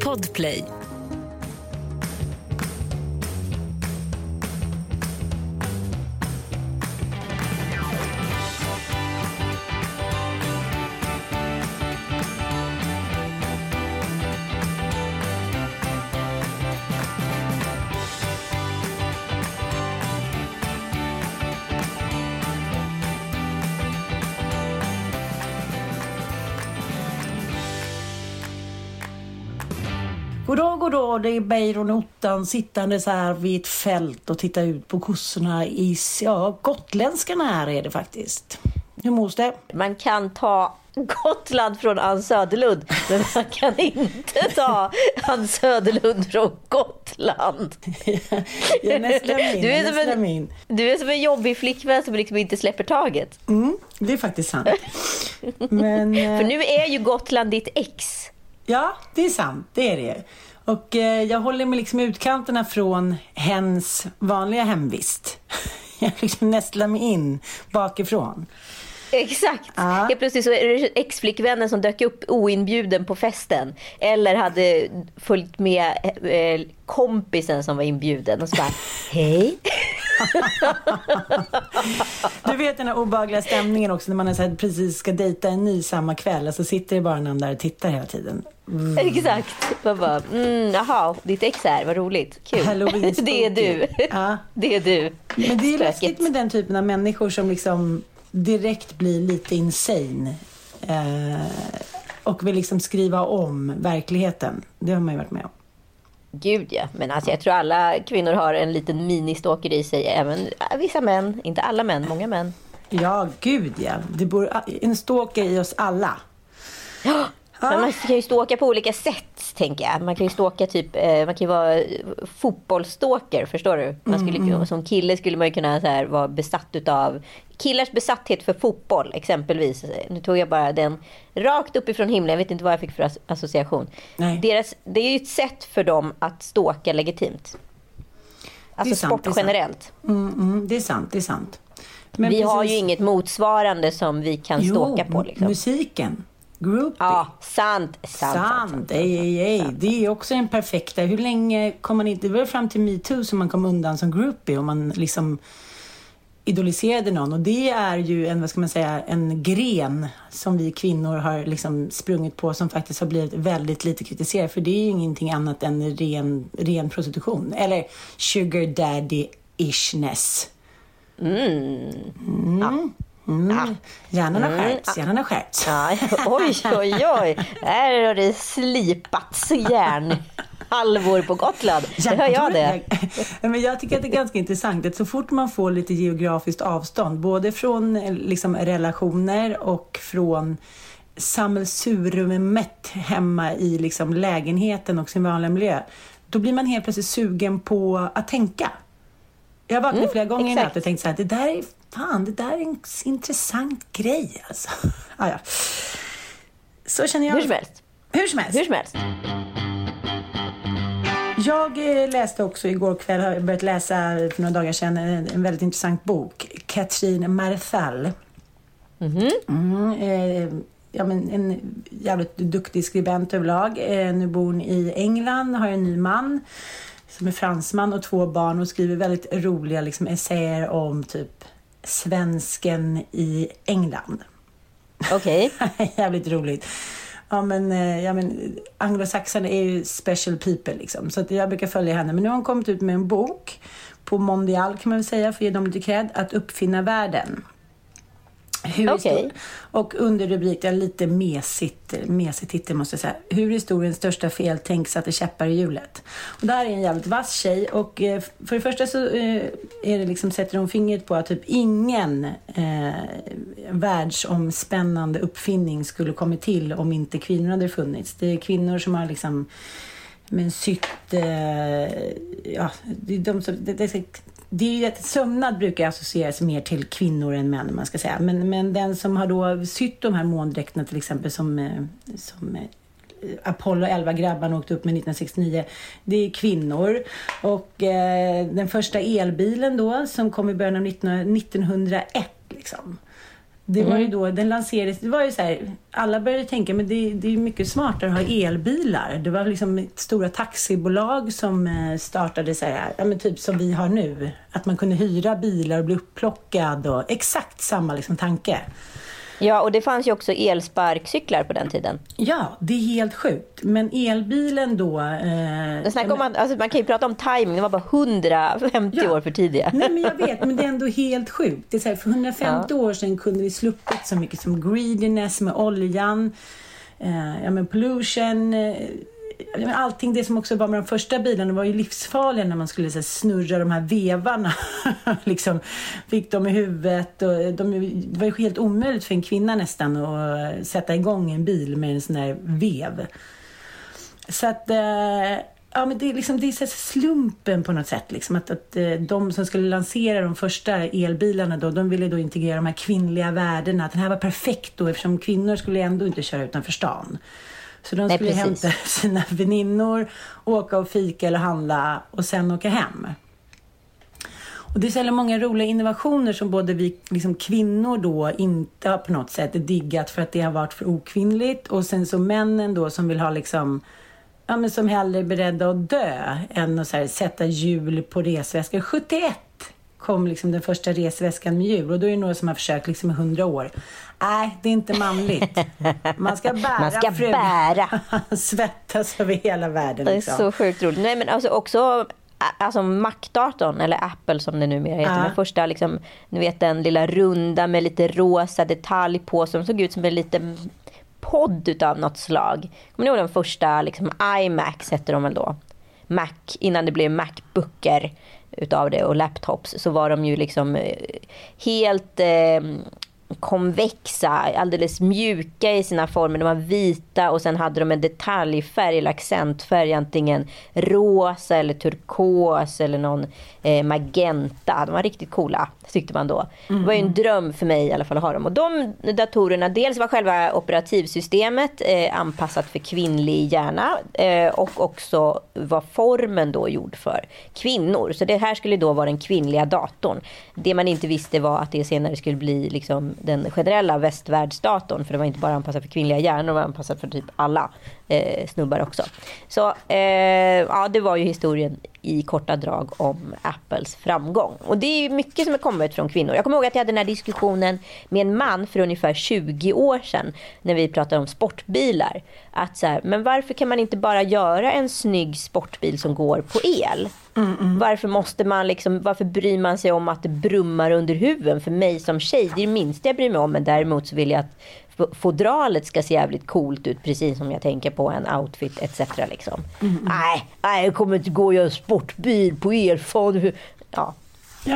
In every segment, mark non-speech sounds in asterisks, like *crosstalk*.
Podplay. Goddag, goddag. Det är Beiron Ottan sittande så här vid ett fält och tittar ut på kossorna i, ja, gotländskan här är det faktiskt. Hur mos det? Man kan ta Gotland från Ann Söderlund, men man kan inte ta Ann Söderlund från Gotland. Jag nästlar min, Du är, som en, min. du är som en jobbig flickvän som liksom inte släpper taget. Mm, det är faktiskt sant. Men, *laughs* eh, För nu är ju Gotland ditt ex ja, det är sant. Det är det. Och eh, jag håller mig liksom i utkanterna från hens vanliga hemvist. *laughs* Jag liksom nästlar mig in bakifrån. *laughs* Exakt. Ja. Helt plötsligt så är det ex-flickvännen som dök upp oinbjuden på festen. Eller hade följt med eh, kompisen som var inbjuden och så bara, *laughs* hej. Du vet den här obehagliga stämningen också när man är så här, precis ska dejta en ny samma kväll och så sitter det bara någon där och tittar hela tiden. Exakt. Man bara, mm, jaha, ditt ex här, vad roligt. Kul. *laughs* Det är du. Ja. Det är du. Men det är Spöket. läskigt med den typen av människor som liksom direkt blir lite insane. Eh, och vill liksom skriva om verkligheten. Det har man ju varit med om. Gud ja, men alltså jag tror alla kvinnor har en liten ministåker i sig. Även vissa män, inte alla män, många män. Ja, gud ja. Det bor en stalker i oss alla. Men man kan ju ståka på olika sätt, tänker jag. Man kan ju ståka typ, eh, man kan ju vara fotbollsstalker, förstår du? Man skulle, Mm. Som kille skulle man ju kunna så här, vara besatt utav killars besatthet för fotboll, exempelvis. Nu tog jag bara den rakt uppifrån himlen, jag vet inte vad jag fick för as- association. Nej. Deras, det är ju ett sätt för dem att ståka legitimt. Alltså sant, sport generellt. Mm, mm, det är sant, det är sant. Men vi har precis- ju inget motsvarande som vi kan ståka på. Liksom. musiken. Groupie. Ja, sant. Sant. sant, Sant, ej, ej. Det är också en perfekta. Hur länge kom man inte... Det var fram till metoo som man kom undan som groupie och man liksom idoliserade någon. Och det är ju en, vad ska man säga, en gren som vi kvinnor har liksom sprungit på som faktiskt har blivit väldigt lite kritiserad. För det är ju ingenting annat än ren, ren prostitution. Eller sugar daddy-ishness. Mm. Mm. Hjärnan har skärpts, hjärnan har skärpts. Ja, oj, oj, oj. Här har det slipats järnhalvor på Gotland. Det hör jag det. Ja, Men jag tycker att det är ganska intressant att så fort man får lite geografiskt avstånd, både från liksom, relationer och från sammelsuriumet hemma i liksom, lägenheten och sin vanliga miljö, då blir man helt plötsligt sugen på att tänka. Jag har vaknat flera gånger i exakt. natt och tänkt så här, det där är fan, det där är en intressant grej alltså. *laughs* Ah, ja. Så känner jag. Hur som helst. Hur som helst. Hur som helst. Jag eh, läste också igår kväll, har börjat läsa för några dagar sedan, en, väldigt intressant bok. Katrin Marthal. Mm, eh, ja, men en jävligt duktig skribent överlag. Eh, nu bor hon i England, har en ny man som är fransman och två barn och skriver väldigt roliga liksom, essäer om typ svensken i England. Okej. *laughs* Jävligt roligt. Ja men, eh, ja, men anglosaxarna är ju special people liksom. Så att jag brukar följa henne. Men nu har hon kommit ut med en bok på Mondial kan man väl säga, för att ge dem lite cred, att uppfinna världen. Hur histor- Och under rubriken, lite mesigt, mesig titel måste jag säga. Hur historiens största feltänk satte käppar i hjulet. Och där är en jävligt vass tjej och eh, för det första så eh, är det liksom, sätter hon fingret på att typ ingen eh, världsomspännande uppfinning skulle kommit till om inte kvinnor hade funnits. Det är kvinnor som har liksom men sytt... Eh, ja, det, är de som, det, det, det är ju att sömnad brukar associeras mer till kvinnor än män, man ska säga. Men, men den som har då sytt de här måndräkterna till exempel som, eh, som eh, Apollo 11-grabbarna åkte upp med 1969. Det är kvinnor. Och eh, den första elbilen då som kom i början av 19, 1901 liksom. Det var ju då, den lanserades, det var ju så här, alla började tänka men det, det är mycket smartare att ha elbilar. Det var liksom stora taxibolag som eh, startade så här, ja men typ som vi har nu. Att man kunde hyra bilar och bli upplockad och exakt samma liksom tanke. Ja, och det fanns ju också elsparkcyklar på den tiden. Ja, det är helt sjukt. Men elbilen då... Eh, snacka om att, alltså, man kan ju prata om timing, de var bara 150 Ja. år för tidiga. Nej, men jag vet, men det är ändå helt sjukt. Det är så här, för 150 år sedan kunde vi sluppit så mycket som greediness med oljan, eh, ja, men pollution, eh, ja, allting det som också var med de första bilarna var ju livsfarliga när man skulle så här, snurra de här vevarna. *laughs* liksom, fick dem i huvudet. Och de, det var ju helt omöjligt för en kvinna nästan att sätta igång en bil med en sån här vev. Så att, eh, ja men det är liksom, det är så här slumpen på något sätt liksom. Att, att eh, de som skulle lansera de första elbilarna då, de ville då integrera de här kvinnliga värdena. Att den här var perfekt då eftersom kvinnor skulle ändå inte köra utanför stan. Så de Nej, skulle precis. hämta *laughs* sina väninnor, åka och fika eller handla och sen åka hem. Och det är så jävla många roliga innovationer som både vi liksom kvinnor då inte har på något sätt diggat för att det har varit för okvinnligt och sen så männen då som vill ha liksom ja men som hellre är beredda att dö än att här, sätta hjul på resväskor. 71 kom liksom den första resväskan med hjul och då är det några som har försökt liksom i 100 år. Nej, det är inte manligt. Man ska *laughs* bära Man ska frugan. bära. *laughs* Svettas över hela världen. Det är Liksom. så sjukt roligt. Nej, men alltså också alltså Mac-datorn, eller Apple som det numera heter. Ja. Den första, liksom, ni vet den lilla runda med lite rosa detalj på som såg ut som en liten podd utav något slag. Kommer ni ihåg den första liksom, iMacs hette de väl då? Mac, innan det blev Macbooker utav det och laptops så var de ju liksom eh, helt eh, konvexa, alldeles mjuka i sina former. De var vita och sen hade de en detaljfärg eller accentfärg, antingen rosa eller turkos eller någon eh, magenta. De var riktigt coola, tyckte man då. Det var ju en dröm för mig i alla fall att ha dem. Och de datorerna, dels var själva operativsystemet eh, anpassat för kvinnlig hjärna eh, och också var formen då gjord för kvinnor. Så det här skulle då vara den kvinnliga datorn. Det man inte visste var att det senare skulle bli liksom den generella västvärldsdatorn. För det var inte bara anpassat för kvinnliga hjärnor, det var anpassat för typ alla eh, snubbar också. Så eh, ja, det var ju historien i korta drag om Apples framgång. Och det är mycket som är kommit från kvinnor. Jag kommer ihåg att jag hade den här diskussionen med en man för ungefär 20 år sedan när vi pratade om sportbilar. Att så här, men varför kan man inte bara göra en snygg sportbil som går på el? Varför måste man liksom, varför bryr man sig om att det brummar under huven? För mig som tjej, det är det minsta jag bryr mig om. Men däremot så vill jag att fodralet ska se jävligt coolt ut. Precis som jag tänker på en outfit etc. Liksom. Nej, nej, jag kommer inte gå och göra sportbil på el. Fan, hur- Ja,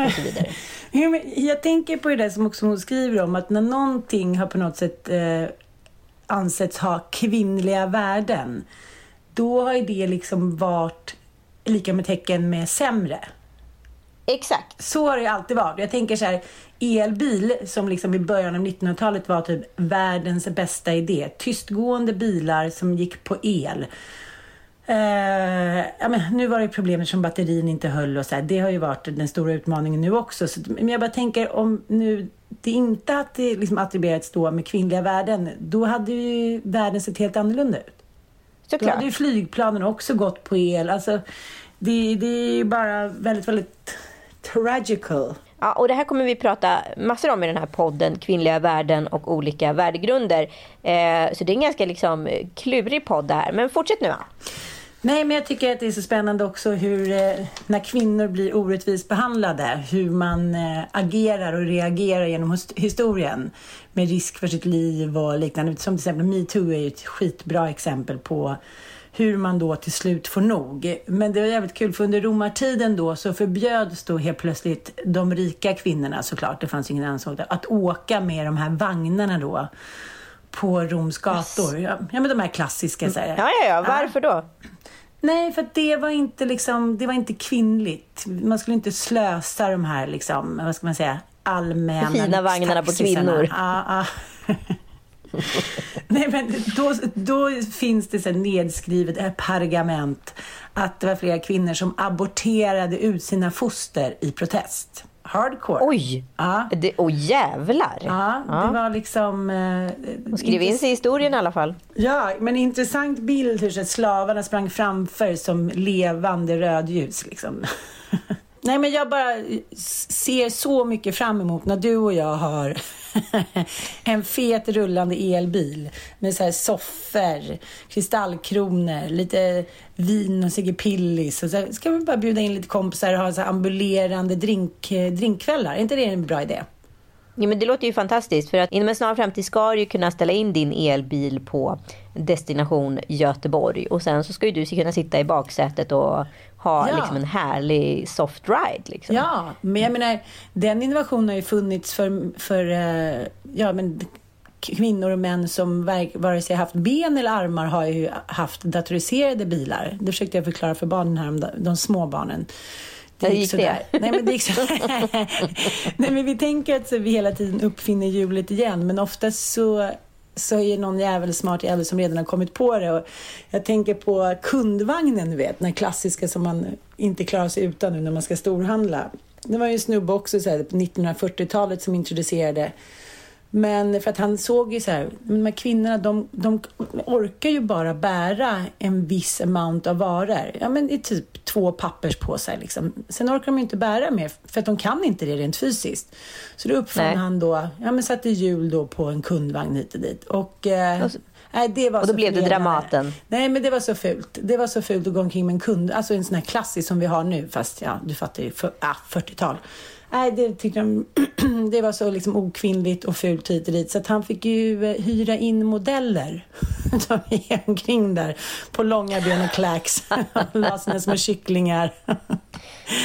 och så vidare. *laughs* Jag tänker på det där som också hon skriver om att när någonting har på något sätt eh, ansetts ha kvinnliga värden då har ju det liksom varit lika med tecken med sämre. Exakt. Så har det alltid varit. Jag tänker så här, elbil som liksom i början av 1900-talet var typ världens bästa idé. Tystgående bilar som gick på el. Eh, ja, men nu var det problemet som batterin inte höll och så här. Det har ju varit den stora utmaningen nu också. Så, men jag bara tänker om nu det inte hade liksom attribuerats då med kvinnliga värden, då hade ju världen sett helt annorlunda ut. Då Såklart. hade ju flygplanen också gått på el. Alltså, det, det är ju bara väldigt, väldigt tragical. Ja, och det här kommer vi prata massor om i den här podden, kvinnliga värden och olika värdegrunder. Eh, så det är en ganska liksom klurig podd det här. Men fortsätt nu. Va? Nej, men jag tycker att det är så spännande också hur eh, när kvinnor blir orättvist behandlade, hur man eh, agerar och reagerar genom historien med risk för sitt liv och liknande. Som till exempel metoo är ett skitbra exempel på hur man då till slut får nog. Men det var jävligt kul för under romartiden då så förbjöds då helt plötsligt de rika kvinnorna såklart, det fanns ingen ansvar, att åka med de här vagnarna då på Roms gator. Yes. Ja, men de här klassiska. Så här. Ja, ja, ja. Varför då? Nej, för det var inte liksom, det var inte kvinnligt. Man skulle inte slösa de här liksom, vad ska man säga, allmänna Fina vagnarna på kvinnor. Ja, ja. *laughs* *laughs* Nej, men då, då finns det så nedskrivet ett pergament att det var flera kvinnor som aborterade ut sina foster i protest. Hardcore. Oj! Ja. Det, oh, jävlar! Ja, ja, det var liksom... Eh, Hon skrev in sig i historien i alla fall. Ja, men intressant bild hur så slavarna sprang framför som levande rödljus. Liksom. *laughs* Nej, men jag bara ser så mycket fram emot när du och jag har *laughs* en fet rullande elbil med så här soffor, kristallkronor, lite vin och Sigge Pillis. Och så ska vi bara bjuda in lite kompisar och ha så ambulerande drink, eh, drinkkvällar. Är inte det en bra idé? Ja, men det låter ju fantastiskt för att inom en snar framtid ska du kunna ställa in din elbil på destination Göteborg och sen så ska ju du kunna sitta i baksätet och ha ja. liksom en härlig soft ride. Liksom. Ja, men jag menar den innovationen har ju funnits för, för uh, ja, men kvinnor och män som vare sig haft ben eller armar har ju haft datoriserade bilar. Det försökte jag förklara för barnen här, de, små barnen. Det gick, gick sådär. Det. Nej, men det gick så... *laughs* Nej, men vi tänker att vi hela tiden uppfinner hjulet igen, men oftast så så är någon jävel smart jävel som redan har kommit på det. Och jag tänker på kundvagnen, du vet, den klassiska som man inte klarar sig utan nu när man ska storhandla. Det var ju en snubbe också så här, på 1940-talet som introducerade men för att han såg ju så här, de här kvinnorna de, de orkar ju bara bära en viss amount av varor. Ja men i typ två papperspåsar liksom. Sen orkar de inte bära mer för att de kan inte det rent fysiskt. Så då uppfann han då, ja men satte hjul då på en kundvagn hit och dit. Och, eh, Nej, det var och då blev det Dramaten. Nej, men det var så fult. Det var så fult att gå omkring med en kund, alltså en sån här klassisk som vi har nu, fast ja, du fattar ju, för, ah, 40-tal. Nej, det tyckte de, *clears throat* det var så liksom okvinnligt och fult hit och dit. Så att han fick ju eh, hyra in modeller *laughs* som gick omkring där på långa ben och kläcks. La sina små kycklingar.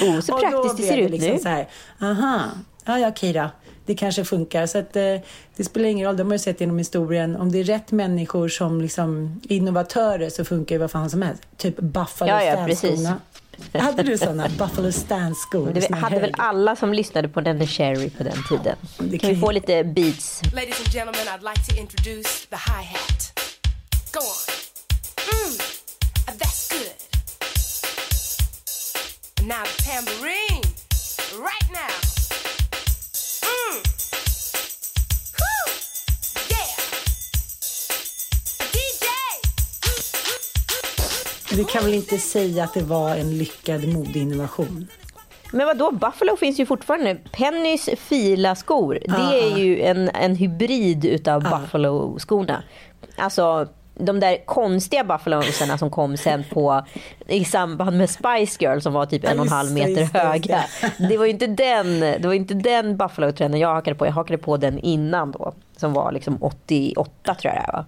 Oh, så *laughs* praktiskt det ser ut liksom nu. Så här, aha, ja, ja, okej då. Det kanske funkar. Så att, eh, det spelar ingen roll, de har ju sett genom historien. Om det är rätt människor som liksom innovatörer så funkar ju vad fan som helst. Typ Buffalo ja, ja, precis. Hade du sådana Buffalo Stance-skor? Det hade väl alla som lyssnade på den Cherry på den tiden. Det kan vi få lite beats? Ladies and gentlemen, I'd like to introduce the hi-hat. Go on. Mm, that's good. Now the tambourine. Right now. Vi kan väl inte säga att det var en lyckad modeinnovation? Men vad då? Buffalo finns ju fortfarande. Pennys fila-skor, det ah, är ju en, en hybrid utav ah. Buffalo-skorna. Alltså de där konstiga buffalonsarna som kom sen på i samband med Spice Girl som var typ en och en halv meter höga. Det var ju inte den, det var inte den buffalo-trenden jag hakade på. Jag hakade på den innan då. Som var liksom 88 tror jag det var.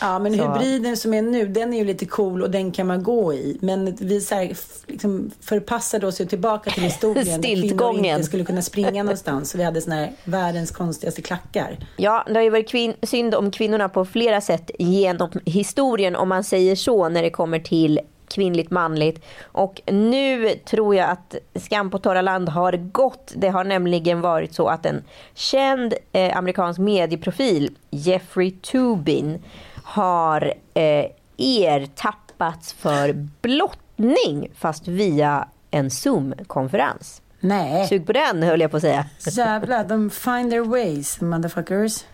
Ja, men så. hybriden som är nu, den är ju lite cool och den kan man gå i. Men vi så här, liksom förpassade oss ju tillbaka till historien där kvinnor inte skulle kunna springa någonstans. Så vi hade såna här världens konstigaste klackar. Ja, det har ju varit synd om kvinnorna på flera sätt genom historien om man säger så när det kommer till kvinnligt manligt. Och nu tror jag att Skam på torra land har gått. Det har nämligen varit så att en känd eh, amerikansk medieprofil, Jeffrey Tubin, har eh, ertappats för blottning fast via en Zoom-konferens. Nej. Sug på den höll jag på att säga. Jävlar, de find their ways, motherfuckers.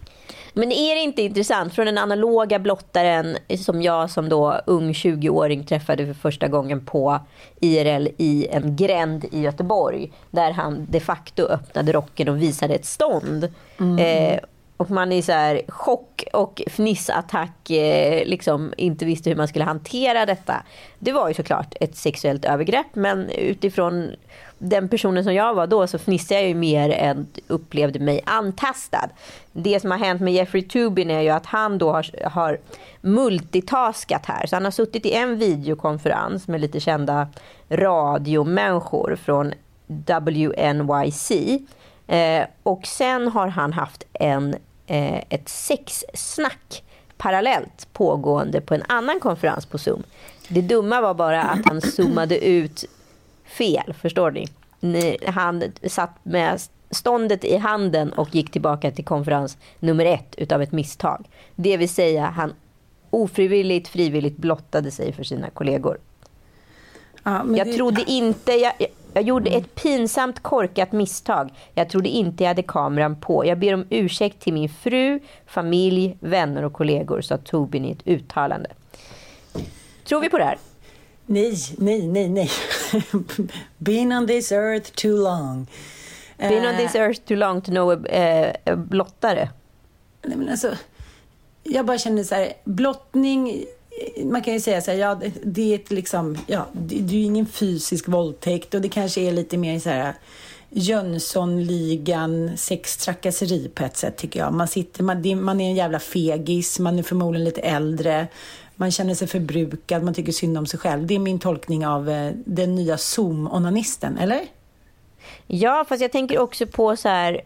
Men är det inte intressant från den analoga blottaren som jag som då ung 20-åring träffade för första gången på IRL i en gränd i Göteborg. Där han de facto öppnade rocken och visade ett stånd. Mm. Eh, och man i så här chock och fnissattack eh, liksom inte visste hur man skulle hantera detta. Det var ju såklart ett sexuellt övergrepp men utifrån den personen som jag var då så fnissade jag ju mer än upplevde mig antastad. Det som har hänt med Jeffrey Tubin är ju att han då har, har multitaskat här. Så han har suttit i en videokonferens med lite kända radiomänniskor från WNYC. Eh, och sen har han haft en eh, ett sexsnack parallellt pågående på en annan konferens på Zoom. Det dumma var bara att han zoomade ut fel, förstår ni? Han satt med ståndet i handen och gick tillbaka till konferens nummer ett utav ett misstag. Det vill säga han ofrivilligt, frivilligt blottade sig för sina kollegor. Ja, jag det... trodde inte, jag, jag gjorde ett pinsamt korkat misstag. Jag trodde inte jag hade kameran på. Jag ber om ursäkt till min fru, familj, vänner och kollegor, sa Tobin i ett uttalande. Tror vi på det här? Nej, nej, nej, nej. *laughs* Been on this earth too long. Been on this eh. earth too long to know a, a blottare. Nej, men alltså, jag bara känner så här, blottning man kan ju säga så här, ja, det är ett liksom, ja, det, är ju ingen fysisk våldtäkt och det kanske är lite mer så här Jönssonligan sextrakasseri på ett sätt tycker jag. Man, sitter, man, man är en jävla fegis, man är förmodligen lite äldre, man känner sig förbrukad, man tycker synd om sig själv. Det är min tolkning av eh, den nya Zoom-onanisten, eller? Ja, fast jag tänker också på så här,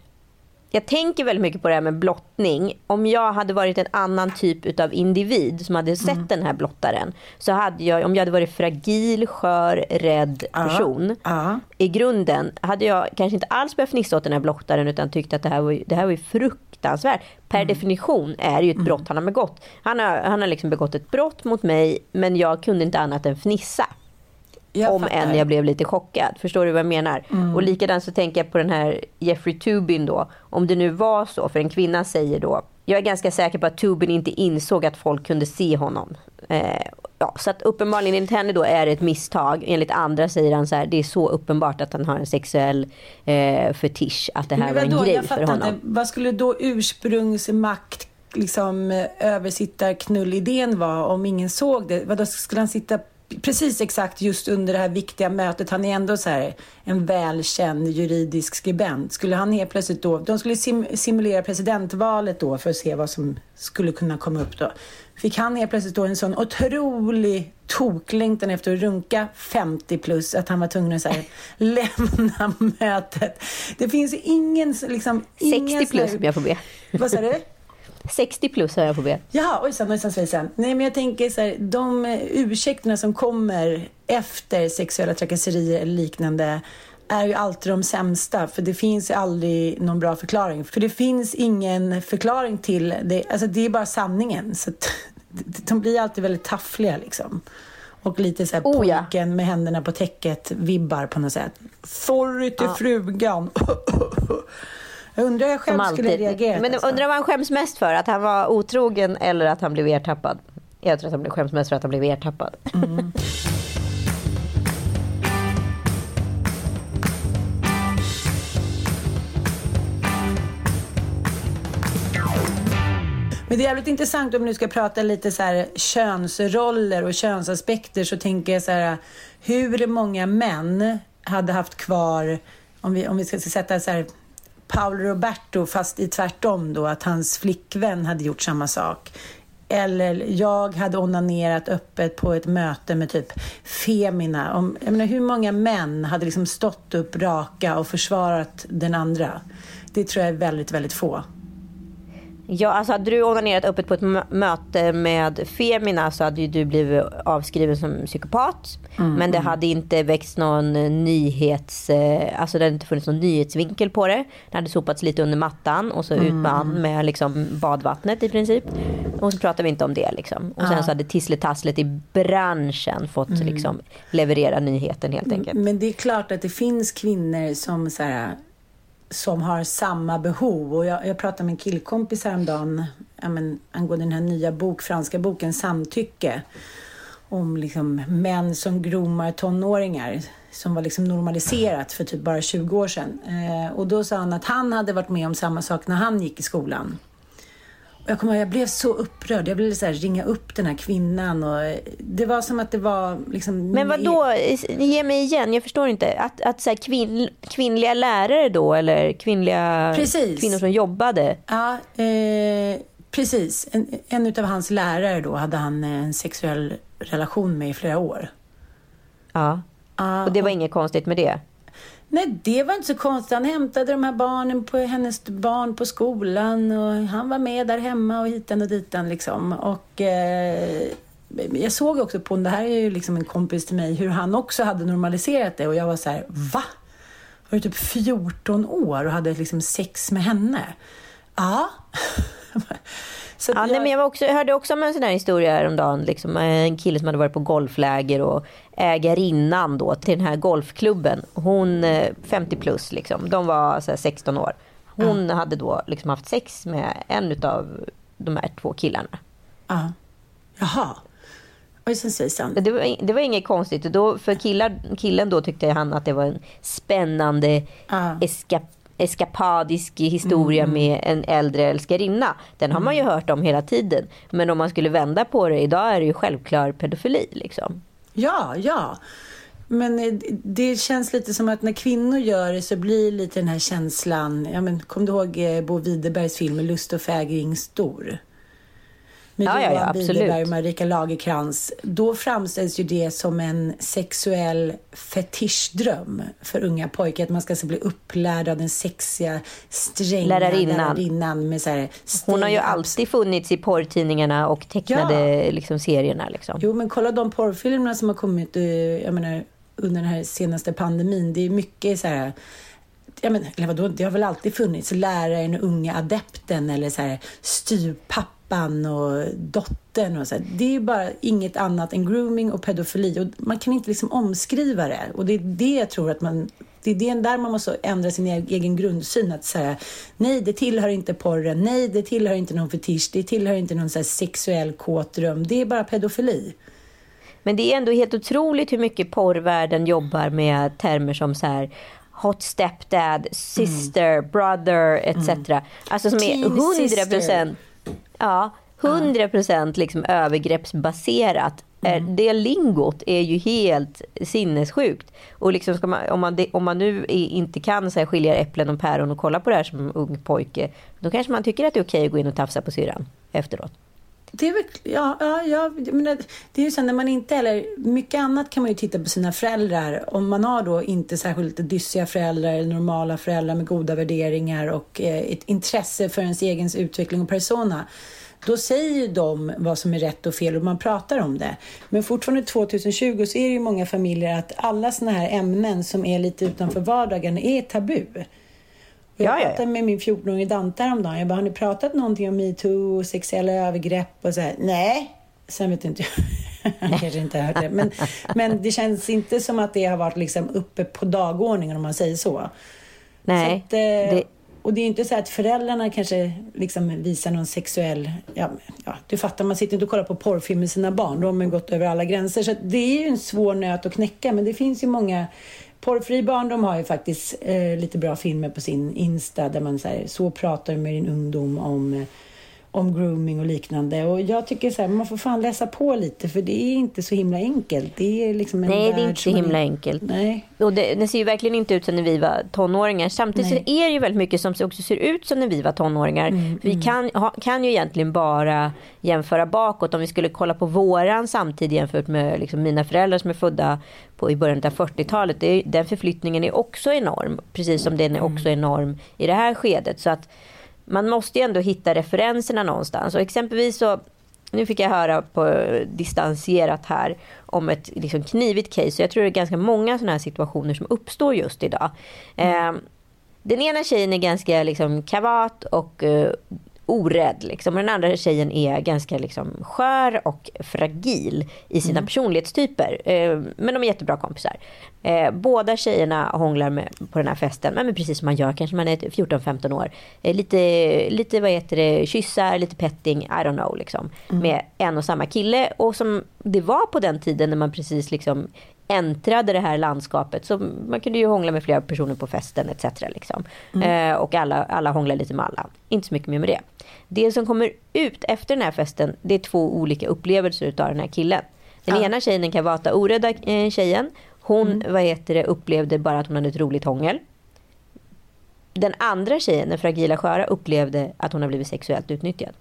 jag tänker väldigt mycket på det här med blottning. Om jag hade varit en annan typ av individ som hade sett mm. den här blottaren. Så hade jag, om jag hade varit fragil, skör, rädd person. Uh, uh. I grunden hade jag kanske inte alls börjat fnissa åt den här blottaren utan tyckt att det här var, det här var fruktansvärt. Per mm. definition är det ju ett mm. brott han har begått. Han har, han har liksom begått ett brott mot mig men jag kunde inte annat än fnissa. Jag om fattar. än jag blev lite chockad. Förstår du vad jag menar? Mm. Och likadant så tänker jag på den här Jeffrey Tubin då. Om det nu var så, för en kvinna säger då. Jag är ganska säker på att Tubin inte insåg att folk kunde se honom. Eh, ja, så att uppenbarligen enligt henne då är det ett misstag. Enligt andra säger han så här, det är så uppenbart att han har en sexuell eh, fetisch. Att det här var en då, grej för honom. Inte, vad skulle då ursprungsmakt liksom översittarknullidén vara om ingen såg det? Vad då skulle han sitta precis exakt just under det här viktiga mötet, han är ändå så här en välkänd juridisk skribent. Skulle han helt plötsligt då, de skulle sim simulera presidentvalet då för att se vad som skulle kunna komma upp då. Fick han helt plötsligt då en sån otrolig toklängtan efter att runka 50 plus att han var tvungen att så här, *laughs* lämna mötet. Det finns ingen liksom... 60 plus om jag får be. Vad sa du? 60 plus har jag på B. Ja, ojsan, ojsan, svejsan. Nej, men jag tänker så här, de ursäkterna som kommer efter sexuella trakasserier eller liknande är ju alltid de sämsta, för det finns aldrig någon bra förklaring. För det finns ingen förklaring till det, alltså det är bara sanningen. Så *laughs* de blir alltid väldigt taffliga liksom. Och lite så här oh, pojken ja. med händerna på täcket vibbar på något sätt. Sorry till ja. frugan. *laughs* Jag undrar hur jag själv skulle reagera. Men alltså. undrar vad han skäms mest för? Att han var otrogen eller att han blev ertappad? Jag tror att han skäms mest för att han blev ertappad. Mm. Men det är jävligt intressant om vi nu ska prata lite så här könsroller och könsaspekter så tänker jag så här hur många män hade haft kvar om vi, om vi ska sätta så här Paolo Roberto fast i tvärtom då, att hans flickvän hade gjort samma sak. Eller jag hade onanerat öppet på ett möte med typ Femina. Om, jag menar, hur många män hade liksom stått upp raka och försvarat den andra? Det tror jag är väldigt, väldigt få. Ja, alltså hade du onanerat öppet på ett möte med Femina så hade ju du blivit avskriven som psykopat. Mm, men det mm. hade inte växt någon nyhets... Eh, alltså det hade inte funnits någon nyhetsvinkel på det. Det hade sopats lite under mattan och så mm. ut med han med liksom badvattnet i princip. Och så pratar vi inte om det liksom. Och sen ja. så hade tissletasslet i branschen fått mm. liksom leverera nyheten helt enkelt. Men det är klart att det finns kvinnor som så här som har samma behov. Och jag, jag pratade med en killkompis häromdagen ja, men, angående den här nya bok, franska boken Samtycke. Om liksom män som gromar tonåringar som var liksom normaliserat för typ bara 20 år sedan. Eh, och då sa han att han hade varit med om samma sak när han gick i skolan. Jag kommer jag blev så upprörd. Jag ville så ringa upp den här kvinnan och det var som att det var liksom... Men vad då? Ge mig igen, jag förstår inte. Att, att så kvinn, kvinnliga lärare då eller kvinnliga Precis. kvinnor som jobbade? Ja, eh, precis. En, en av hans lärare då hade han en sexuell relation med i flera år. Ja. Och det var inget konstigt med det? Nej, det var inte så konstigt. Han hämtade de här barnen på hennes barn på skolan och han var med där hemma och hitan och ditan liksom. Och eh, jag såg också på, det här är ju liksom en kompis till mig, hur han också hade normaliserat det och jag var så här, va? Var du typ 14 år och hade liksom sex med henne? Ja. *laughs* Så ja, jag... Nej, men jag, också, jag hörde också om en sån här historia häromdagen. Liksom, en kille som hade varit på golfläger och ägarinnan då till den här golfklubben. Hon 50 eh, plus, liksom, de var så 16 år. Hon ja. hade då liksom haft sex med en av de här två killarna. Ja. Jaha. Det var, det var inget konstigt. Då, för killar, killen då tyckte han att det var en spännande ja. eskap eskapadisk historia mm. med en äldre älskarinna. Den har man ju hört om hela tiden. Men om man skulle vända på det, idag är det ju självklar pedofili. Liksom. Ja, ja. Men eh, det känns lite som att när kvinnor gör det så blir lite den här känslan. Ja, men, kom du ihåg eh, Bo Widerbergs film Lust och fägring stor? Med ja, Johan ja, Widerberg och Marika Lagerkrans, då framställs ju det som en sexuell fetischdröm för unga pojkar. Att man ska bli upplärd av den sexiga, stränga lärarinnan. lärarinnan med så här Hon har ju alltid funnits i porrtidningarna och tecknade ja. liksom, serierna. Liksom. Jo, men kolla de porrfilmerna som har kommit eh, jag menar, under den här senaste pandemin. Det är mycket så här ja, men, eller vadå, det har väl alltid funnits läraren, unga adepten eller så här styrpappa pappan och dottern. Och så. Det är bara inget annat än grooming och pedofili. Och man kan inte liksom omskriva det. Och det är det jag tror att man... Det är det där man måste ändra sin e-, egen grundsyn. Att säga nej, det tillhör inte porren. Nej, det tillhör inte någon fetisch. Det tillhör inte någon så sexuell kåt dröm. Det är bara pedofili. Men det är ändå helt otroligt hur mycket porrvärlden jobbar med termer som så här hot stepdad, sister, mm. brother etc. Mm. Alltså som är 100 procent Ja, 100 procent liksom övergreppsbaserat. Eh, mm. Det lingot är ju helt sinnessjukt. Och liksom man, om, man, om man nu inte kan så här, skilja äpplen och päron och kolla på det här som ung pojke. Då kanske man tycker att det är okej att gå in och tafsa på syrran efteråt. Det är väl, ja, ja, ja men det är ju så när man inte heller, mycket annat kan man ju titta på sina föräldrar. Om man har då inte särskilt dyssiga föräldrar eller normala föräldrar med goda värderingar och eh, ett intresse för ens egen utveckling och persona. Då säger ju de vad som är rätt och fel och man pratar om det. Men fortfarande 2020 så är det ju många familjer att alla sådana här ämnen som är lite utanför vardagen är tabu. Jag ja, pratade ja, ja. med min 14-årige Dante häromdagen. Jag bara, har ni pratat någonting om metoo och sexuella övergrepp? Och så här, nej. Sen vet inte jag. *laughs* Han kanske inte har hört det. Men, men det känns inte som att det har varit liksom uppe på dagordningen om man säger så. Nej. Så att, eh, det... Och det är inte så att föräldrarna kanske liksom visar någon sexuell... Ja, ja, du fattar, man sitter inte och kollar på porrfilm med sina barn. De har gått över alla gränser. Så det är ju en svår nöt att knäcka. Men det finns ju många Porrfri barndom har ju faktiskt eh, lite bra filmer på sin Insta där man så, här, så pratar med din ungdom om, eh, om grooming och liknande. Och jag tycker så här, man får fan läsa på lite för det är inte så himla enkelt. Det är liksom en Nej, det är inte så himla är... enkelt. Nej. Och det, det, ser ju verkligen inte ut som när vi var tonåringar. Samtidigt så är det ju väldigt mycket som också ser ut som när vi var tonåringar. Mm, vi mm. Kan, ha, kan ju egentligen bara jämföra bakåt. Om vi skulle kolla på våran samtid jämfört med liksom mina föräldrar som är födda på, i början av 40-talet. Det, den förflyttningen är också enorm. Precis som den är mm. också enorm i det här skedet. Så att man måste ju ändå hitta referenserna någonstans. Och exempelvis så nu fick jag höra på distanserat här om ett liksom knivigt case. jag tror det är ganska många sådana här situationer som uppstår just idag. Mm. Eh, den ena tjejen är ganska liksom kavat och eh, orädd. Liksom. Den andra tjejen är ganska liksom, skör och fragil i sina mm. personlighetstyper. Eh, men de är jättebra kompisar. Eh, båda tjejerna hånglar med, på den här festen. Men precis som man gör kanske man är 14-15 år. Eh, lite, lite vad heter det, kyssar, lite petting, I don't know. Liksom, mm. Med en och samma kille. Och som det var på den tiden när man precis liksom äntrade det här landskapet. Så man kunde ju hångla med flera personer på festen etc. Liksom. Mm. Eh, och alla, alla hånglar lite med alla. Inte så mycket mer med det. Det som kommer ut efter den här festen, det är två olika upplevelser utav den här killen. Den ja. ena tjejen, den kavata orädda eh, tjejen, hon mm. vad heter det, upplevde bara att hon hade ett roligt hångel. Den andra tjejen, den fragila sköra, upplevde att hon har blivit sexuellt utnyttjad.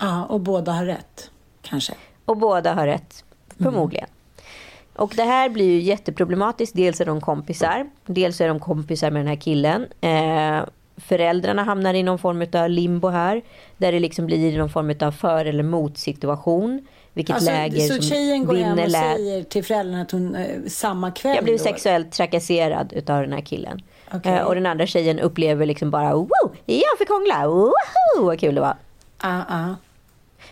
Ja, och båda har rätt, kanske. Och båda har rätt, förmodligen. Mm. Och det här blir ju jätteproblematiskt. Dels är de kompisar. Dels är de kompisar med den här killen. Eh, föräldrarna hamnar i någon form av limbo här. Där det liksom blir någon form av för eller motsituation. Vilket alltså, läger så som tjejen går hem och säger till föräldrarna att hon eh, samma kväll Jag blev då? sexuellt trakasserad utav den här killen. Okay. Eh, och den andra tjejen upplever liksom bara wow, jag fick hångla, woho, vad kul det var. Uh -uh.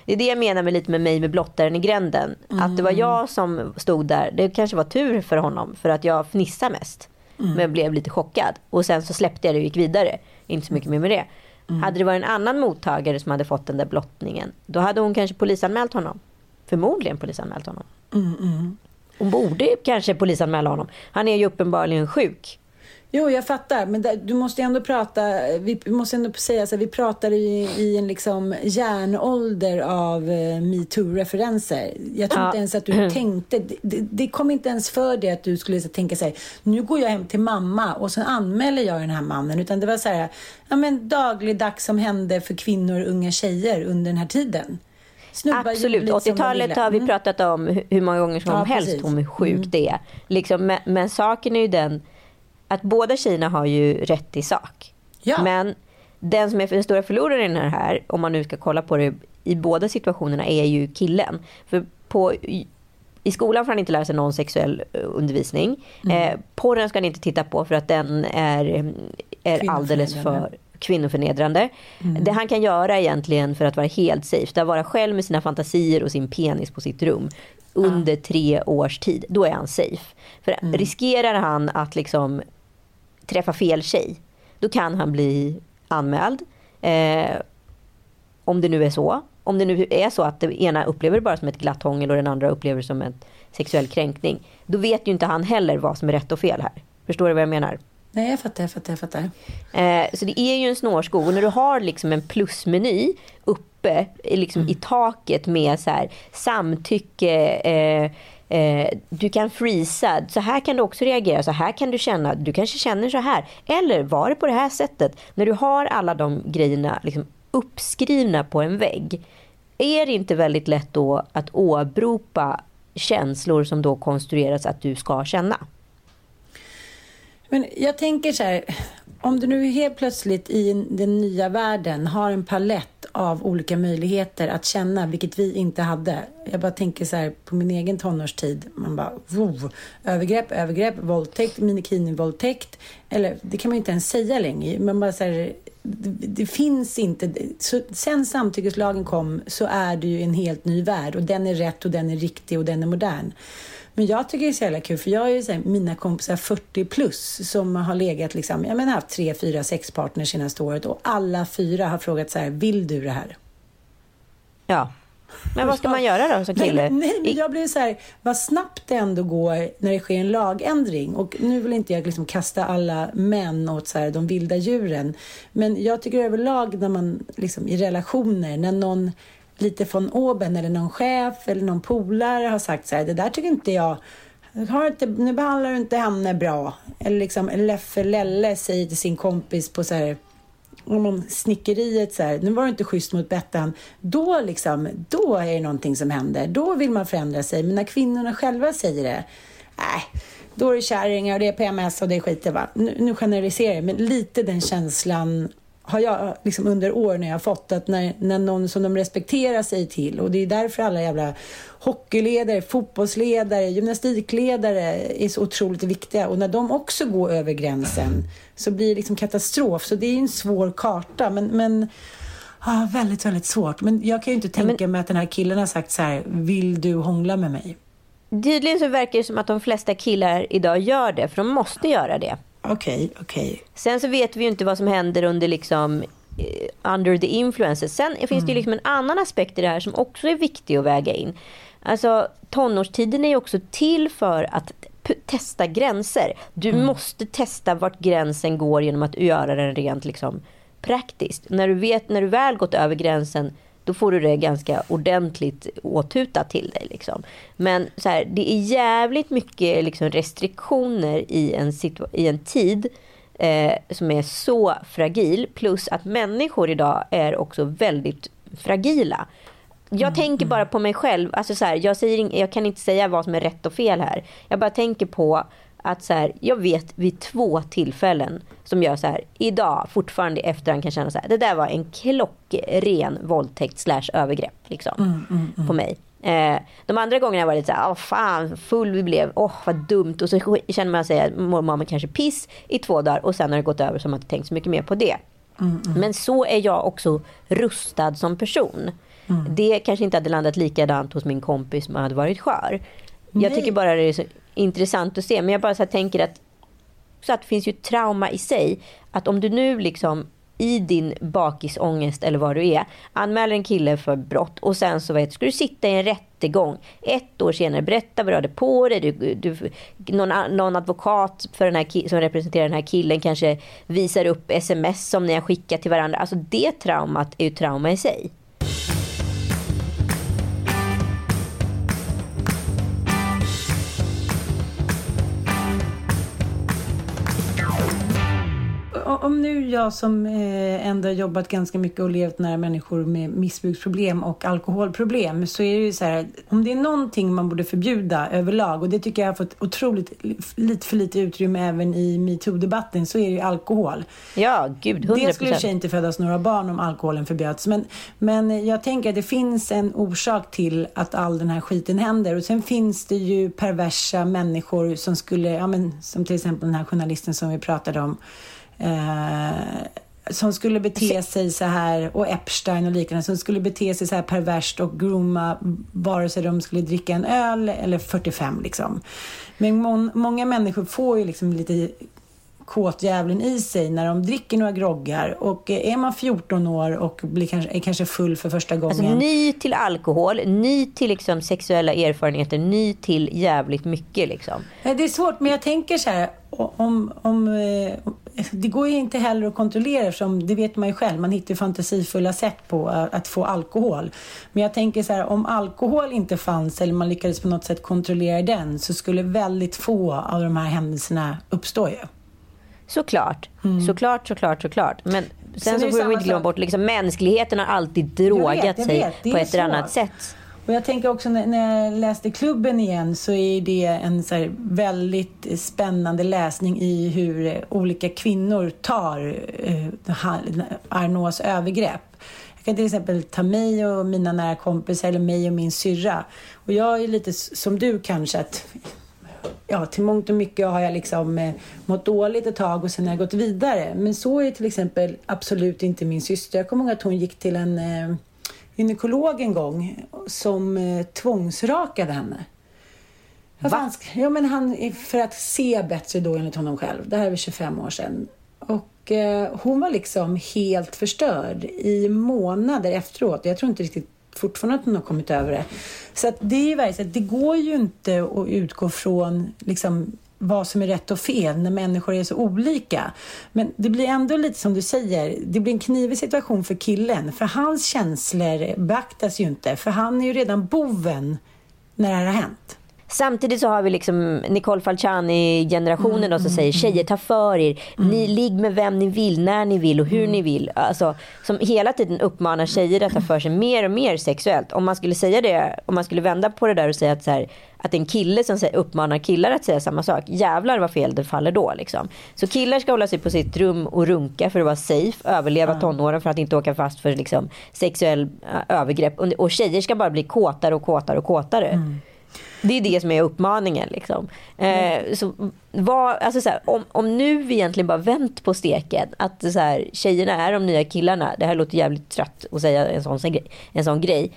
Det är det jag menar med lite med mig med blottaren i gränden. Mm. Att det var jag som stod där. Det kanske var tur för honom för att jag fnissade mest. Mm. Men jag blev lite chockad. Och sen så släppte jag det och gick vidare. Inte så mycket mer med det. Mm. Hade det varit en annan mottagare som hade fått den där blottningen. Då hade hon kanske polisanmält honom. Förmodligen polisanmält honom. Mm, mm. Hon borde kanske polisanmäla honom. Han är ju uppenbarligen sjuk. Jo, jag fattar. Men där, du måste ändå prata, vi måste ändå säga så här, vi pratar i, i en liksom järnålder av eh, metoo-referenser. Jag tror ja. inte ens att du tänkte, det, det, kom inte ens för dig att du skulle så, tänka sig, nu går jag hem till mamma och så anmäler jag den här mannen. Utan det var så här, ja men dagligdags som hände för kvinnor och unga tjejer under den här tiden. Snubbar Absolut, 80-talet har vi mm. pratat om hur många gånger som ja, helst precis. hur sjukt mm. det är. Liksom, men, men saken är ju den att båda tjejerna har ju rätt i sak. Ja. Men den som är den stora förloraren i det här, om man nu ska kolla på det i båda situationerna, är ju killen. För på, i skolan får han inte lära sig någon sexuell eh, undervisning. Mm. Eh, porren ska han inte titta på för att den är, är alldeles för kvinnoförnedrande. Mm. Det han kan göra egentligen för att vara helt safe, det är att vara själv med sina fantasier och sin penis på sitt rum under ah. tre års tid. Då är han safe. För mm. riskerar han att liksom träffa fel tjej, då kan han bli anmäld. Eh, om det nu är så. Om det nu är så att det ena upplever det bara som ett glatt hångel och den andra upplever det som en sexuell kränkning. Då vet ju inte han heller vad som är rätt och fel här. Förstår du vad jag menar? Nej, jag fattar, jag fattar, jag fattar. Eh, så det är ju en snårskog. Och när du har liksom en plusmeny uppe liksom mm. i taket med så här, samtycke, eh, Eh, du kan freeza, så här kan du också reagera, så här kan du känna, du kanske känner så här. Eller var det på det här sättet? När du har alla de grejerna liksom uppskrivna på en vägg, är det inte väldigt lätt då att åberopa känslor som då konstrueras att du ska känna? Men jag tänker så här, om du nu helt plötsligt i den nya världen har en palett av olika möjligheter att känna, vilket vi inte hade. Jag bara tänker så här på min egen tonårstid. Man bara, wow, övergrepp, övergrepp, våldtäkt, minikini-våldtäkt. Eller det kan man ju inte ens säga längre. Man bara så här, det, det, finns inte. Så, sen samtyckeslagen kom så är det ju en helt ny värld och den är rätt och den är riktig och den är modern. Men jag tycker det är så jävla kul för jag har ju så här, mina kompisar 40 plus som har legat liksom, jag menar haft tre, fyra, sex partners senaste året och alla fyra har frågat så här, vill du det här? Ja. Men vad ska man göra då som kille? Nej, nej men jag blir så här, vad snabbt det ändå går när det sker en lagändring. Och nu vill inte jag liksom kasta alla män åt så här, de vilda djuren. Men jag tycker överlag när man liksom i relationer, när någon lite från oben eller någon chef eller någon polare har sagt så här, det där tycker inte jag har inte, nu behandlar du inte henne bra. Eller liksom Leffe Lelle säger till sin kompis på så här, om snickeriet så här, nu var du inte schysst mot Bettan. Då liksom, då är det någonting som händer. Då vill man förändra sig. Men när kvinnorna själva säger det, nej, äh, då är det kärringar och det är PMS och det är skit. Va? Nu, nu generaliserar jag, men lite den känslan har jag liksom under år när jag fått att när, när någon som de respekterar sig till och det är därför alla jävla hockeyledare, fotbollsledare, gymnastikledare är så otroligt viktiga och när de också går över gränsen så blir det liksom katastrof. Så det är en svår karta men, men Ah, väldigt, väldigt svårt. Men jag kan ju inte tänka men... mig att den här killen har sagt så här, vill du hångla med mig? Tydligen så verkar det som att de flesta killar idag gör det, för de måste göra det. Okej, okay, okej. Okay. Sen så vet vi ju inte vad som händer under liksom eh, under the influences. Sen finns mm. det ju liksom en annan aspekt i det här som också är viktig att väga in. Alltså tonårstiden är ju också till för att testa gränser. Du mm. måste testa vart gränsen går genom att göra den rent liksom praktiskt. När du, vet, när du väl gått över gränsen då får du det ganska ordentligt åtutat till dig. Liksom. Men så här, det är jävligt mycket liksom, restriktioner i en, i en tid eh, som är så fragil. Plus att människor idag är också väldigt fragila. Jag mm, tänker bara mm. på mig själv. Alltså så här, jag, säger, jag kan inte säga vad som är rätt och fel här. Jag bara tänker på att så här, jag vet vid två tillfällen som jag så här, idag fortfarande i efterhand kan känna så här, det där var en klockren våldtäkt slash övergrepp liksom, mm, mm, mm. på mig. Eh, de andra gångerna var det så här, fan full vi blev, åh vad dumt. Och så känner man sig, mår man kanske piss i två dagar och sen har det gått över så man inte tänkt så mycket mer på det. Mm, mm. Men så är jag också rustad som person. Mm. Det kanske inte hade landat likadant hos min kompis som hade varit skör. Nej. Jag tycker bara det är så intressant att se. Men jag bara så tänker att, så att det finns ju trauma i sig. Att om du nu liksom i din bakisångest eller vad du är anmäler en kille för brott och sen så vet, ska du sitta i en rättegång ett år senare, berätta vad du hade på dig. Du, du, någon, någon advokat för den här, som representerar den här killen kanske visar upp sms som ni har skickat till varandra. Alltså det traumat är ju trauma i sig. Om nu jag som eh, ändå jobbat ganska mycket och levt nära människor med missbruksproblem och alkoholproblem så är det ju så här, om det är någonting man borde förbjuda överlag och det tycker jag har fått otroligt lite för lite utrymme även i metoo-debatten så är det ju alkohol. Ja, gud, 100%. Det skulle i sig inte födas några barn om alkoholen förbjöds men, men jag tänker att det finns en orsak till att all den här skiten händer och sen finns det ju perversa människor som skulle, ja men som till exempel den här journalisten som vi pratade om eh, som skulle bete sig så här, och Epstein och liknande, som skulle bete sig så här perverst och grooma vare sig de skulle dricka en öl eller 45 liksom. Men må många människor får ju liksom lite kåtdjävulen i sig när de dricker några groggar. Och är man 14 år och blir kanske, är kanske full för första gången. Alltså ny till alkohol, ny till liksom sexuella erfarenheter, ny till jävligt mycket. Liksom. Det är svårt, men jag tänker så här. Om, om, eh, det går ju inte heller att kontrollera eftersom det vet man ju själv. Man hittar fantasifulla sätt på att få alkohol. Men jag tänker så här, om alkohol inte fanns eller man lyckades på något sätt kontrollera den så skulle väldigt få av de här händelserna uppstå ju. Såklart, mm. såklart, såklart, såklart. Men sen, sen så får vi inte glömma bort, liksom, mänskligheten har alltid drogat vet, sig på ett eller annat sätt. Och jag tänker också när, jag läste klubben igen så är det en så väldigt spännande läsning i hur olika kvinnor tar eh, Arnaults övergrepp. Jag kan till exempel ta mig och mina nära kompisar eller mig och min syrra. Och jag är lite som du kanske att ja, till mångt och mycket har jag liksom eh, mått dåligt ett tag och sen har jag gått vidare. Men så är till exempel absolut inte min syster. Jag kommer ihåg att hon gick till en eh, gynekolog en gång som eh, tvångsrakade henne. Va? Ja, men han, för att se bättre då enligt honom själv. Det här är väl 25 år sedan. Och eh, hon var liksom helt förstörd i månader efteråt. Jag tror inte riktigt fortfarande att hon har kommit över det. Så att det är ju verkligen, det går ju inte att utgå från liksom vad som är rätt och fel när människor är så olika. Men det blir ändå lite som du säger, det blir en knivig situation för killen. För hans känslor beaktas ju inte, för han är ju redan boven när det här har hänt. Samtidigt så har vi liksom Nicole Falciani-generationen mm, som mm, säger mm. tjejer ta för er, mm. ni ligg med vem ni vill, när ni vill och hur ni vill. Alltså, som hela tiden uppmanar tjejer att ta för sig mer och mer sexuellt. Om man skulle säga det, om man skulle vända på det där och säga att så här, att en kille som uppmanar killar att säga samma sak. Jävlar vad fel det faller då. Liksom. Så killar ska hålla sig på sitt rum och runka för att vara safe. Överleva mm. tonåren för att inte åka fast för liksom, sexuell övergrepp. Och tjejer ska bara bli kåtare och kåtare och kåtare. Mm. Det är det som är uppmaningen. Liksom. Eh, så vad, alltså så här, om, om nu vi egentligen bara vänt på steken, att så här, tjejerna är de nya killarna, det här låter jävligt trött att säga en sån, en sån grej,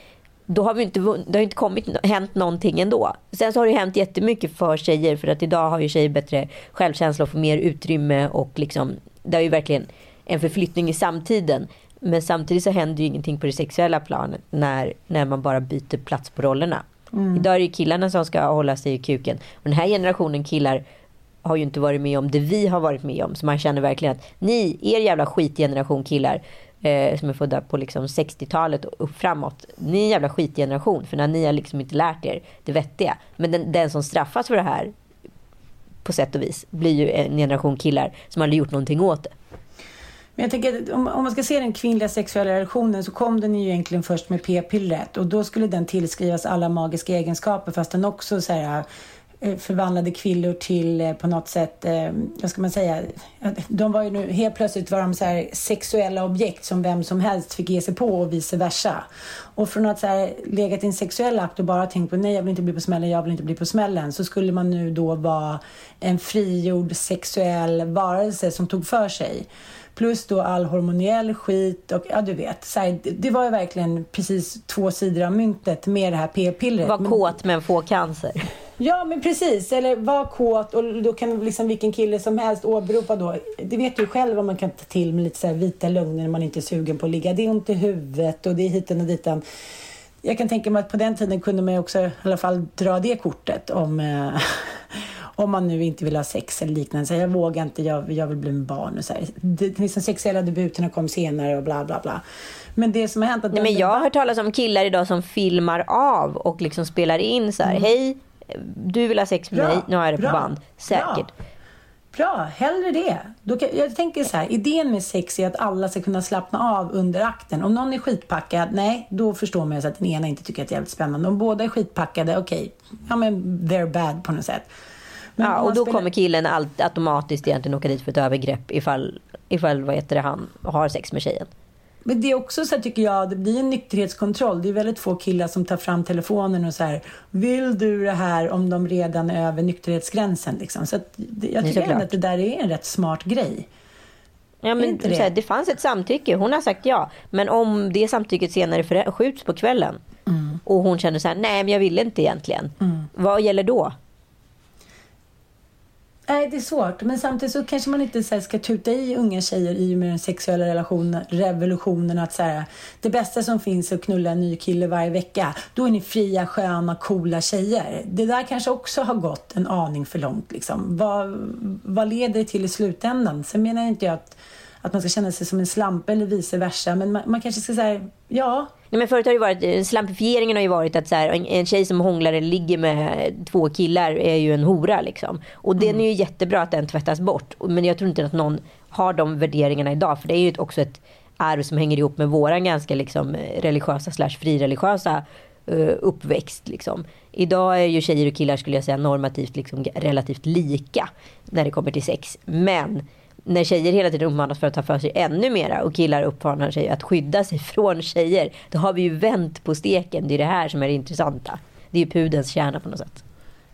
då har vi inte, det har inte kommit, hänt någonting ändå. Sen så har det hänt jättemycket för tjejer för att idag har ju tjejer bättre självkänsla och får mer utrymme och liksom, det är ju verkligen en förflyttning i samtiden. Men samtidigt så händer ju ingenting på det sexuella planet när, när man bara byter plats på rollerna. Mm. Idag är det ju killarna som ska hålla sig i kuken. Och den här generationen killar har ju inte varit med om det vi har varit med om. Så man känner verkligen att ni, er jävla skitgeneration killar eh, som är födda på liksom 60-talet och upp framåt. Ni är en jävla skitgeneration för när ni har liksom inte lärt er det vettiga. Men den, den som straffas för det här på sätt och vis blir ju en generation killar som aldrig gjort någonting åt det. Men jag tänker om, om man ska se den kvinnliga sexuella relationen så kom den ju egentligen först med p-pillret och då skulle den tillskrivas alla magiska egenskaper fast den också så här, förvandlade kvinnor till eh, på något sätt, eh, vad ska man säga, de var ju nu, helt plötsligt var de så här sexuella objekt som vem som helst fick ge sig på och vice versa. Och från att så här legat i en sexuell akt och bara tänkt på nej jag vill inte bli på smällen, jag vill inte bli på smällen så skulle man nu då vara en frigjord sexuell varelse som tog för sig. Plus då all hormoniell skit och ja du vet. Så här, det var ju verkligen precis två sidor av myntet med det här p-pillret. Var kåt men få cancer. Ja men precis, eller var kåt och då kan liksom vilken kille som helst åberopa då. Det vet du själv vad man kan ta till med lite så vita lögner när man inte är sugen på att ligga. Det är ont i huvudet och det är hiten och ditan. Jag kan tänka mig att på den tiden kunde man ju också i alla fall dra det kortet om eh, *laughs* om man nu inte vill ha sex eller liknande. Så jag vågar inte, jag, jag vill bli med barn. Och så här. Det, liksom sexuella debuterna kom senare och bla bla bla. Men det som har hänt... Att Nej, men jag har hört talas om killar idag som filmar av och liksom spelar in så här. Mm. Hej, du vill ha sex med bra, mig, nu har jag det på band. Säkert. Bra. Bra, hellre det. Då kan, jag tänker så här, idén med sex är att alla ska kunna slappna av under akten. Om någon är skitpackad, nej, då förstår man ju att den ena inte tycker att det är jävligt spännande. Om båda är skitpackade, okej, okay, ja men they're bad på något sätt. Men ja, och då spelar... kommer killen allt, automatiskt egentligen åka dit för ett övergrepp ifall, ifall vad heter det, han har sex med tjejen. Men det är också så här, tycker jag, det blir en nykterhetskontroll. Det är väldigt få killar som tar fram telefonen och så här, vill du det här om de redan är över nykterhetsgränsen liksom. Så att, jag tycker ändå att det där är en rätt smart grej. Ja, men det? Här, det fanns ett samtycke. Hon har sagt ja. Men om det samtycket senare skjuts på kvällen mm. och hon känner så här, nej men jag vill inte egentligen. Mm. Vad gäller då? Nej, det är svårt. Men samtidigt så kanske man inte så ska tuta i unga tjejer i och med den sexuella relationen, revolutionen. Att så här, det bästa som finns är att knulla en ny kille varje vecka. Då är ni fria, sköna, coola tjejer. Det där kanske också har gått en aning för långt. Liksom. Vad, vad leder det till i slutändan? Sen menar inte jag att, att man ska känna sig som en slampa eller vice versa. Men man, man kanske ska säga, ja, Nej, men förut har det varit, eh, slampifieringen har ju varit att så här, en, en tjej som hånglar eller ligger med två killar är ju en hora. Liksom. Och mm. den är ju jättebra att den tvättas bort. Men jag tror inte att någon har de värderingarna idag. För det är ju också ett arv som hänger ihop med våran ganska liksom, religiösa slash frireligiösa uh, uppväxt. Liksom. Idag är ju tjejer och killar skulle jag säga normativt liksom, relativt lika när det kommer till sex. Men när tjejer hela tiden uppmanas för att ta för sig ännu mera och killar uppmanar sig att skydda sig från tjejer. Då har vi ju vänt på steken. Det är det här som är det intressanta. Det är ju pudens kärna på något sätt.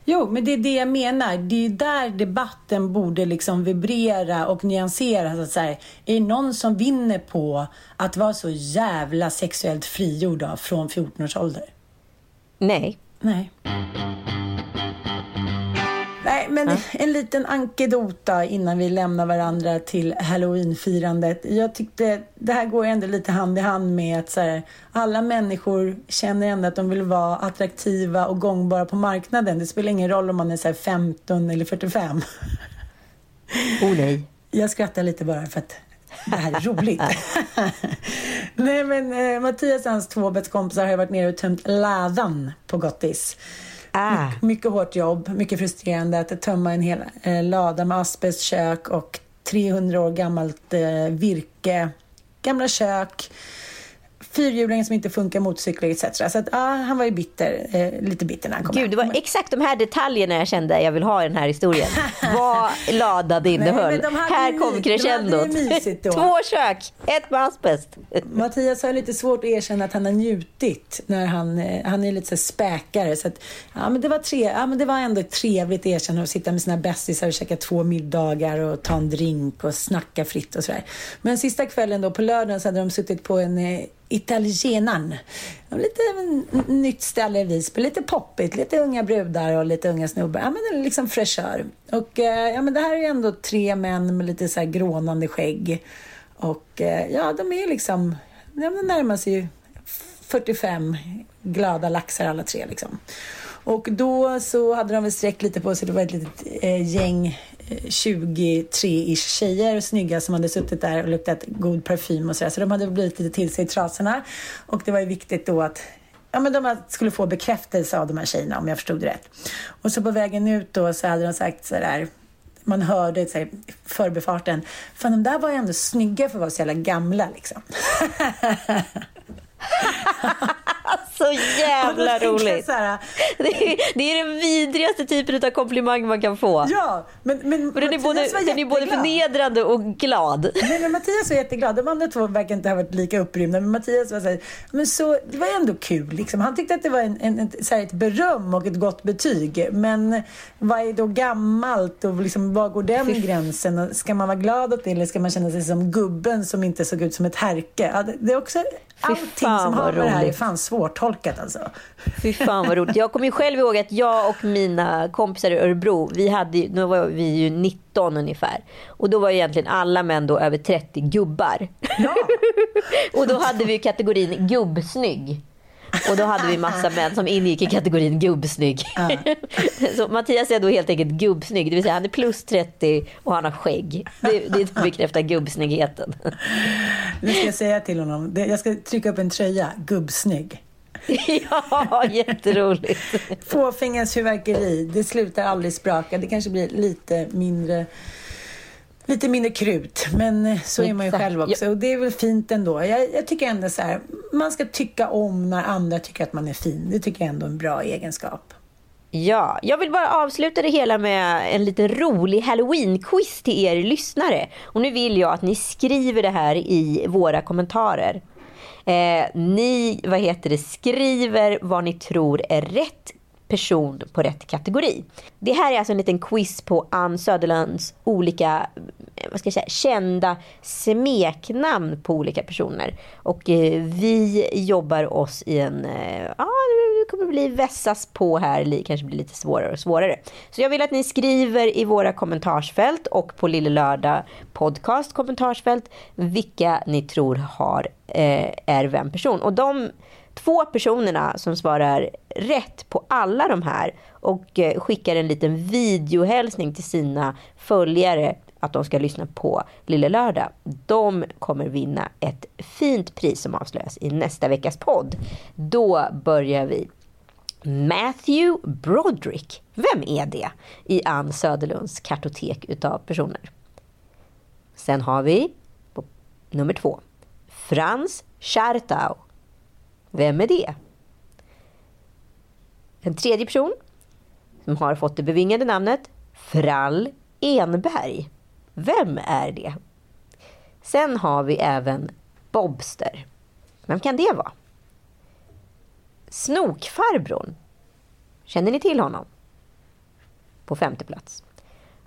Jo, men det är det jag menar. Det är där debatten borde liksom vibrera och nyanseras. Att så här, är det någon som vinner på att vara så jävla sexuellt frigjord från 14 års ålder? Nej. Nej. Nej, men en liten ankedota innan vi lämnar varandra till halloweenfirandet. Jag tyckte det här går ändå lite hand i hand med att så här, alla människor känner ändå att de vill vara attraktiva och gångbara på marknaden. Det spelar ingen roll om man är så 15 eller 45. Oh nej. Jag skrattar lite bara för att det här är roligt. *laughs* nej men eh, Mattias och hans två kompisar har varit nere och tömt ladan på Gottis. Ah. Mycket hårt jobb, mycket frustrerande att tömma en hel eh, lada med asbestkök och 300 år gammalt eh, virke, gamla kök fyrhjulingen som inte funkar, motorcyklar etc. Så att, ja, han var ju bitter, eh, lite bitter när han kom Gud, hem. det var exakt de här detaljerna jag kände jag vill ha i den här historien. *laughs* Vad ladad innehöll. hade här kom crescendot. *laughs* Två kök, ett med asbest. *laughs* Mattias har lite svårt att erkänna att han har njutit när han, eh, han är lite så späkare. Så att, ja, men det, var tre, ja, men det var ändå ett trevligt erkännande att sitta med sina bästisar och käka två middagar och ta en drink och snacka fritt och sådär. Men sista kvällen då på lördagen så hade de suttit på en eh, Italienan. Lite mm, nytt ställe i Visby, lite poppigt, lite unga brudar och lite unga snubbar. Ja, men liksom fräschör. Och eh, ja, men det här är ju ändå tre män med lite så här grånande skägg. Och eh, ja, de är liksom, ja, de närmar sig ju 45 glada laxar alla tre liksom. Och då så hade de väl sträckt lite på sig. Det var ett litet eh, gäng, 23-ish tjejer, snygga, som hade suttit där och luktat god parfym och sådär. Så de hade blivit lite till sig i trasorna. Och det var ju viktigt då att Ja, men de skulle få bekräftelse av de här tjejerna om jag förstod det rätt. Och så på vägen ut då så hade de sagt sådär man hörde så här, förbifarten. Fan, de där var ju ändå snygga för att vara så jävla gamla liksom. *laughs* *laughs* *laughs* Så jävla roligt. Här, *laughs* Det är, det är den vidrigaste typen av komplimang man kan få. ja, men, men För den är både, den är både förnedrande och glad. Nej, men Mattias var jätteglad. De andra två verkar inte ha varit lika upprymda. Men Mattias var så här, men så, det var ändå kul. Liksom. Han tyckte att det var en, en, ett, så här, ett beröm och ett gott betyg. Men vad är då gammalt och liksom, var går den gränsen? Ska man vara glad åt det eller ska man känna sig som gubben som inte såg ut som ett härke? Ja, det, det är också, allting som har med det här är fan svårtolkat alltså. Fy fan vad roligt. Jag kommer ju själv ihåg att jag och mina kompisar i Örebro, vi hade, då var vi ju 19 ungefär. Och då var ju egentligen alla män då över 30 gubbar. Ja, *laughs* Och då hade vi ju kategorin gubbsnygg. Och då hade vi massa *laughs* män som ingick i kategorin gubbsnygg. *laughs* Så Mattias är då helt enkelt gubbsnygg, det vill säga han är plus 30 och han har skägg. Det, det bekräftar gubbsnyggheten. *laughs* nu ska jag säga till honom. Jag ska trycka upp en tröja. Gubbsnygg. Ja, jätteroligt. Fåfängas fyrverkeri, det slutar aldrig spraka. Det kanske blir lite mindre Lite mindre krut, men eh, så är man ju själv också. Och det är väl fint ändå. Jag, jag tycker ändå så här, man ska tycka om när andra tycker att man är fin. Det tycker jag ändå är en bra egenskap. Ja, jag vill bara avsluta det hela med en liten rolig halloween-quiz till er lyssnare. Och nu vill jag att ni skriver det här i våra kommentarer. Eh, ni, vad heter det, skriver vad ni tror är rätt person på rätt kategori. Det här är alltså en liten quiz på Ann Söderlunds olika Eh, vad ska jag säga, kända smeknamn på olika personer. Och eh, vi jobbar oss i en, eh, ja det kommer bli vässas på här, Det kanske blir lite svårare och svårare. Så jag vill att ni skriver i våra kommentarsfält och på Lille Lördag podcast kommentarsfält vilka ni tror har, eh, är vem person. Och de två personerna som svarar rätt på alla de här och eh, skickar en liten videohälsning till sina följare att de ska lyssna på Lille Lördag. De kommer vinna ett fint pris som avslöjas i nästa veckas podd. Då börjar vi. Matthew Broderick. Vem är det i Ann Söderlunds kartotek utav personer? Sen har vi på nummer två. Frans Schartau. Vem är det? En tredje person som har fått det bevingade namnet Frall Enberg. Vem är det? Sen har vi även Bobster. Vem kan det vara? Snokfarbrorn. Känner ni till honom? På femte plats.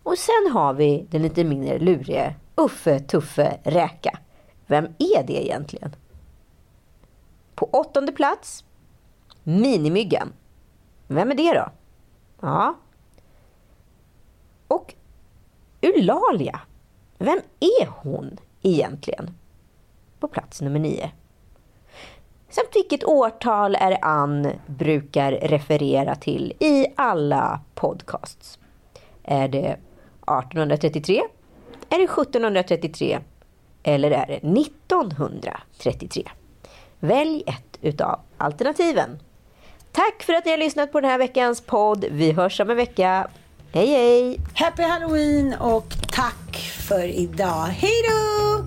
Och sen har vi den lite mindre lurige Uffe Tuffe Räka. Vem är det egentligen? På åttonde plats Minimyggan. Vem är det då? Ja. Och Eulalia. Vem är hon egentligen? På plats nummer nio. Samt vilket årtal är Ann brukar referera till i alla podcasts. Är det 1833? Är det 1733? Eller är det 1933? Välj ett utav alternativen. Tack för att ni har lyssnat på den här veckans podd. Vi hörs om en vecka. Hej hej! Happy Halloween och tack för idag. Hej då!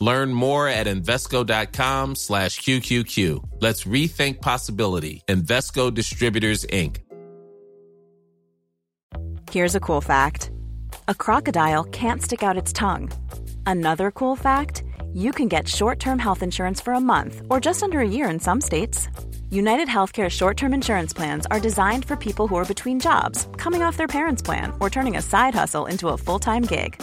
Learn more at Invesco.com slash QQQ. Let's rethink possibility. Invesco Distributors, Inc. Here's a cool fact. A crocodile can't stick out its tongue. Another cool fact, you can get short-term health insurance for a month or just under a year in some states. United Healthcare short-term insurance plans are designed for people who are between jobs, coming off their parents' plan, or turning a side hustle into a full-time gig.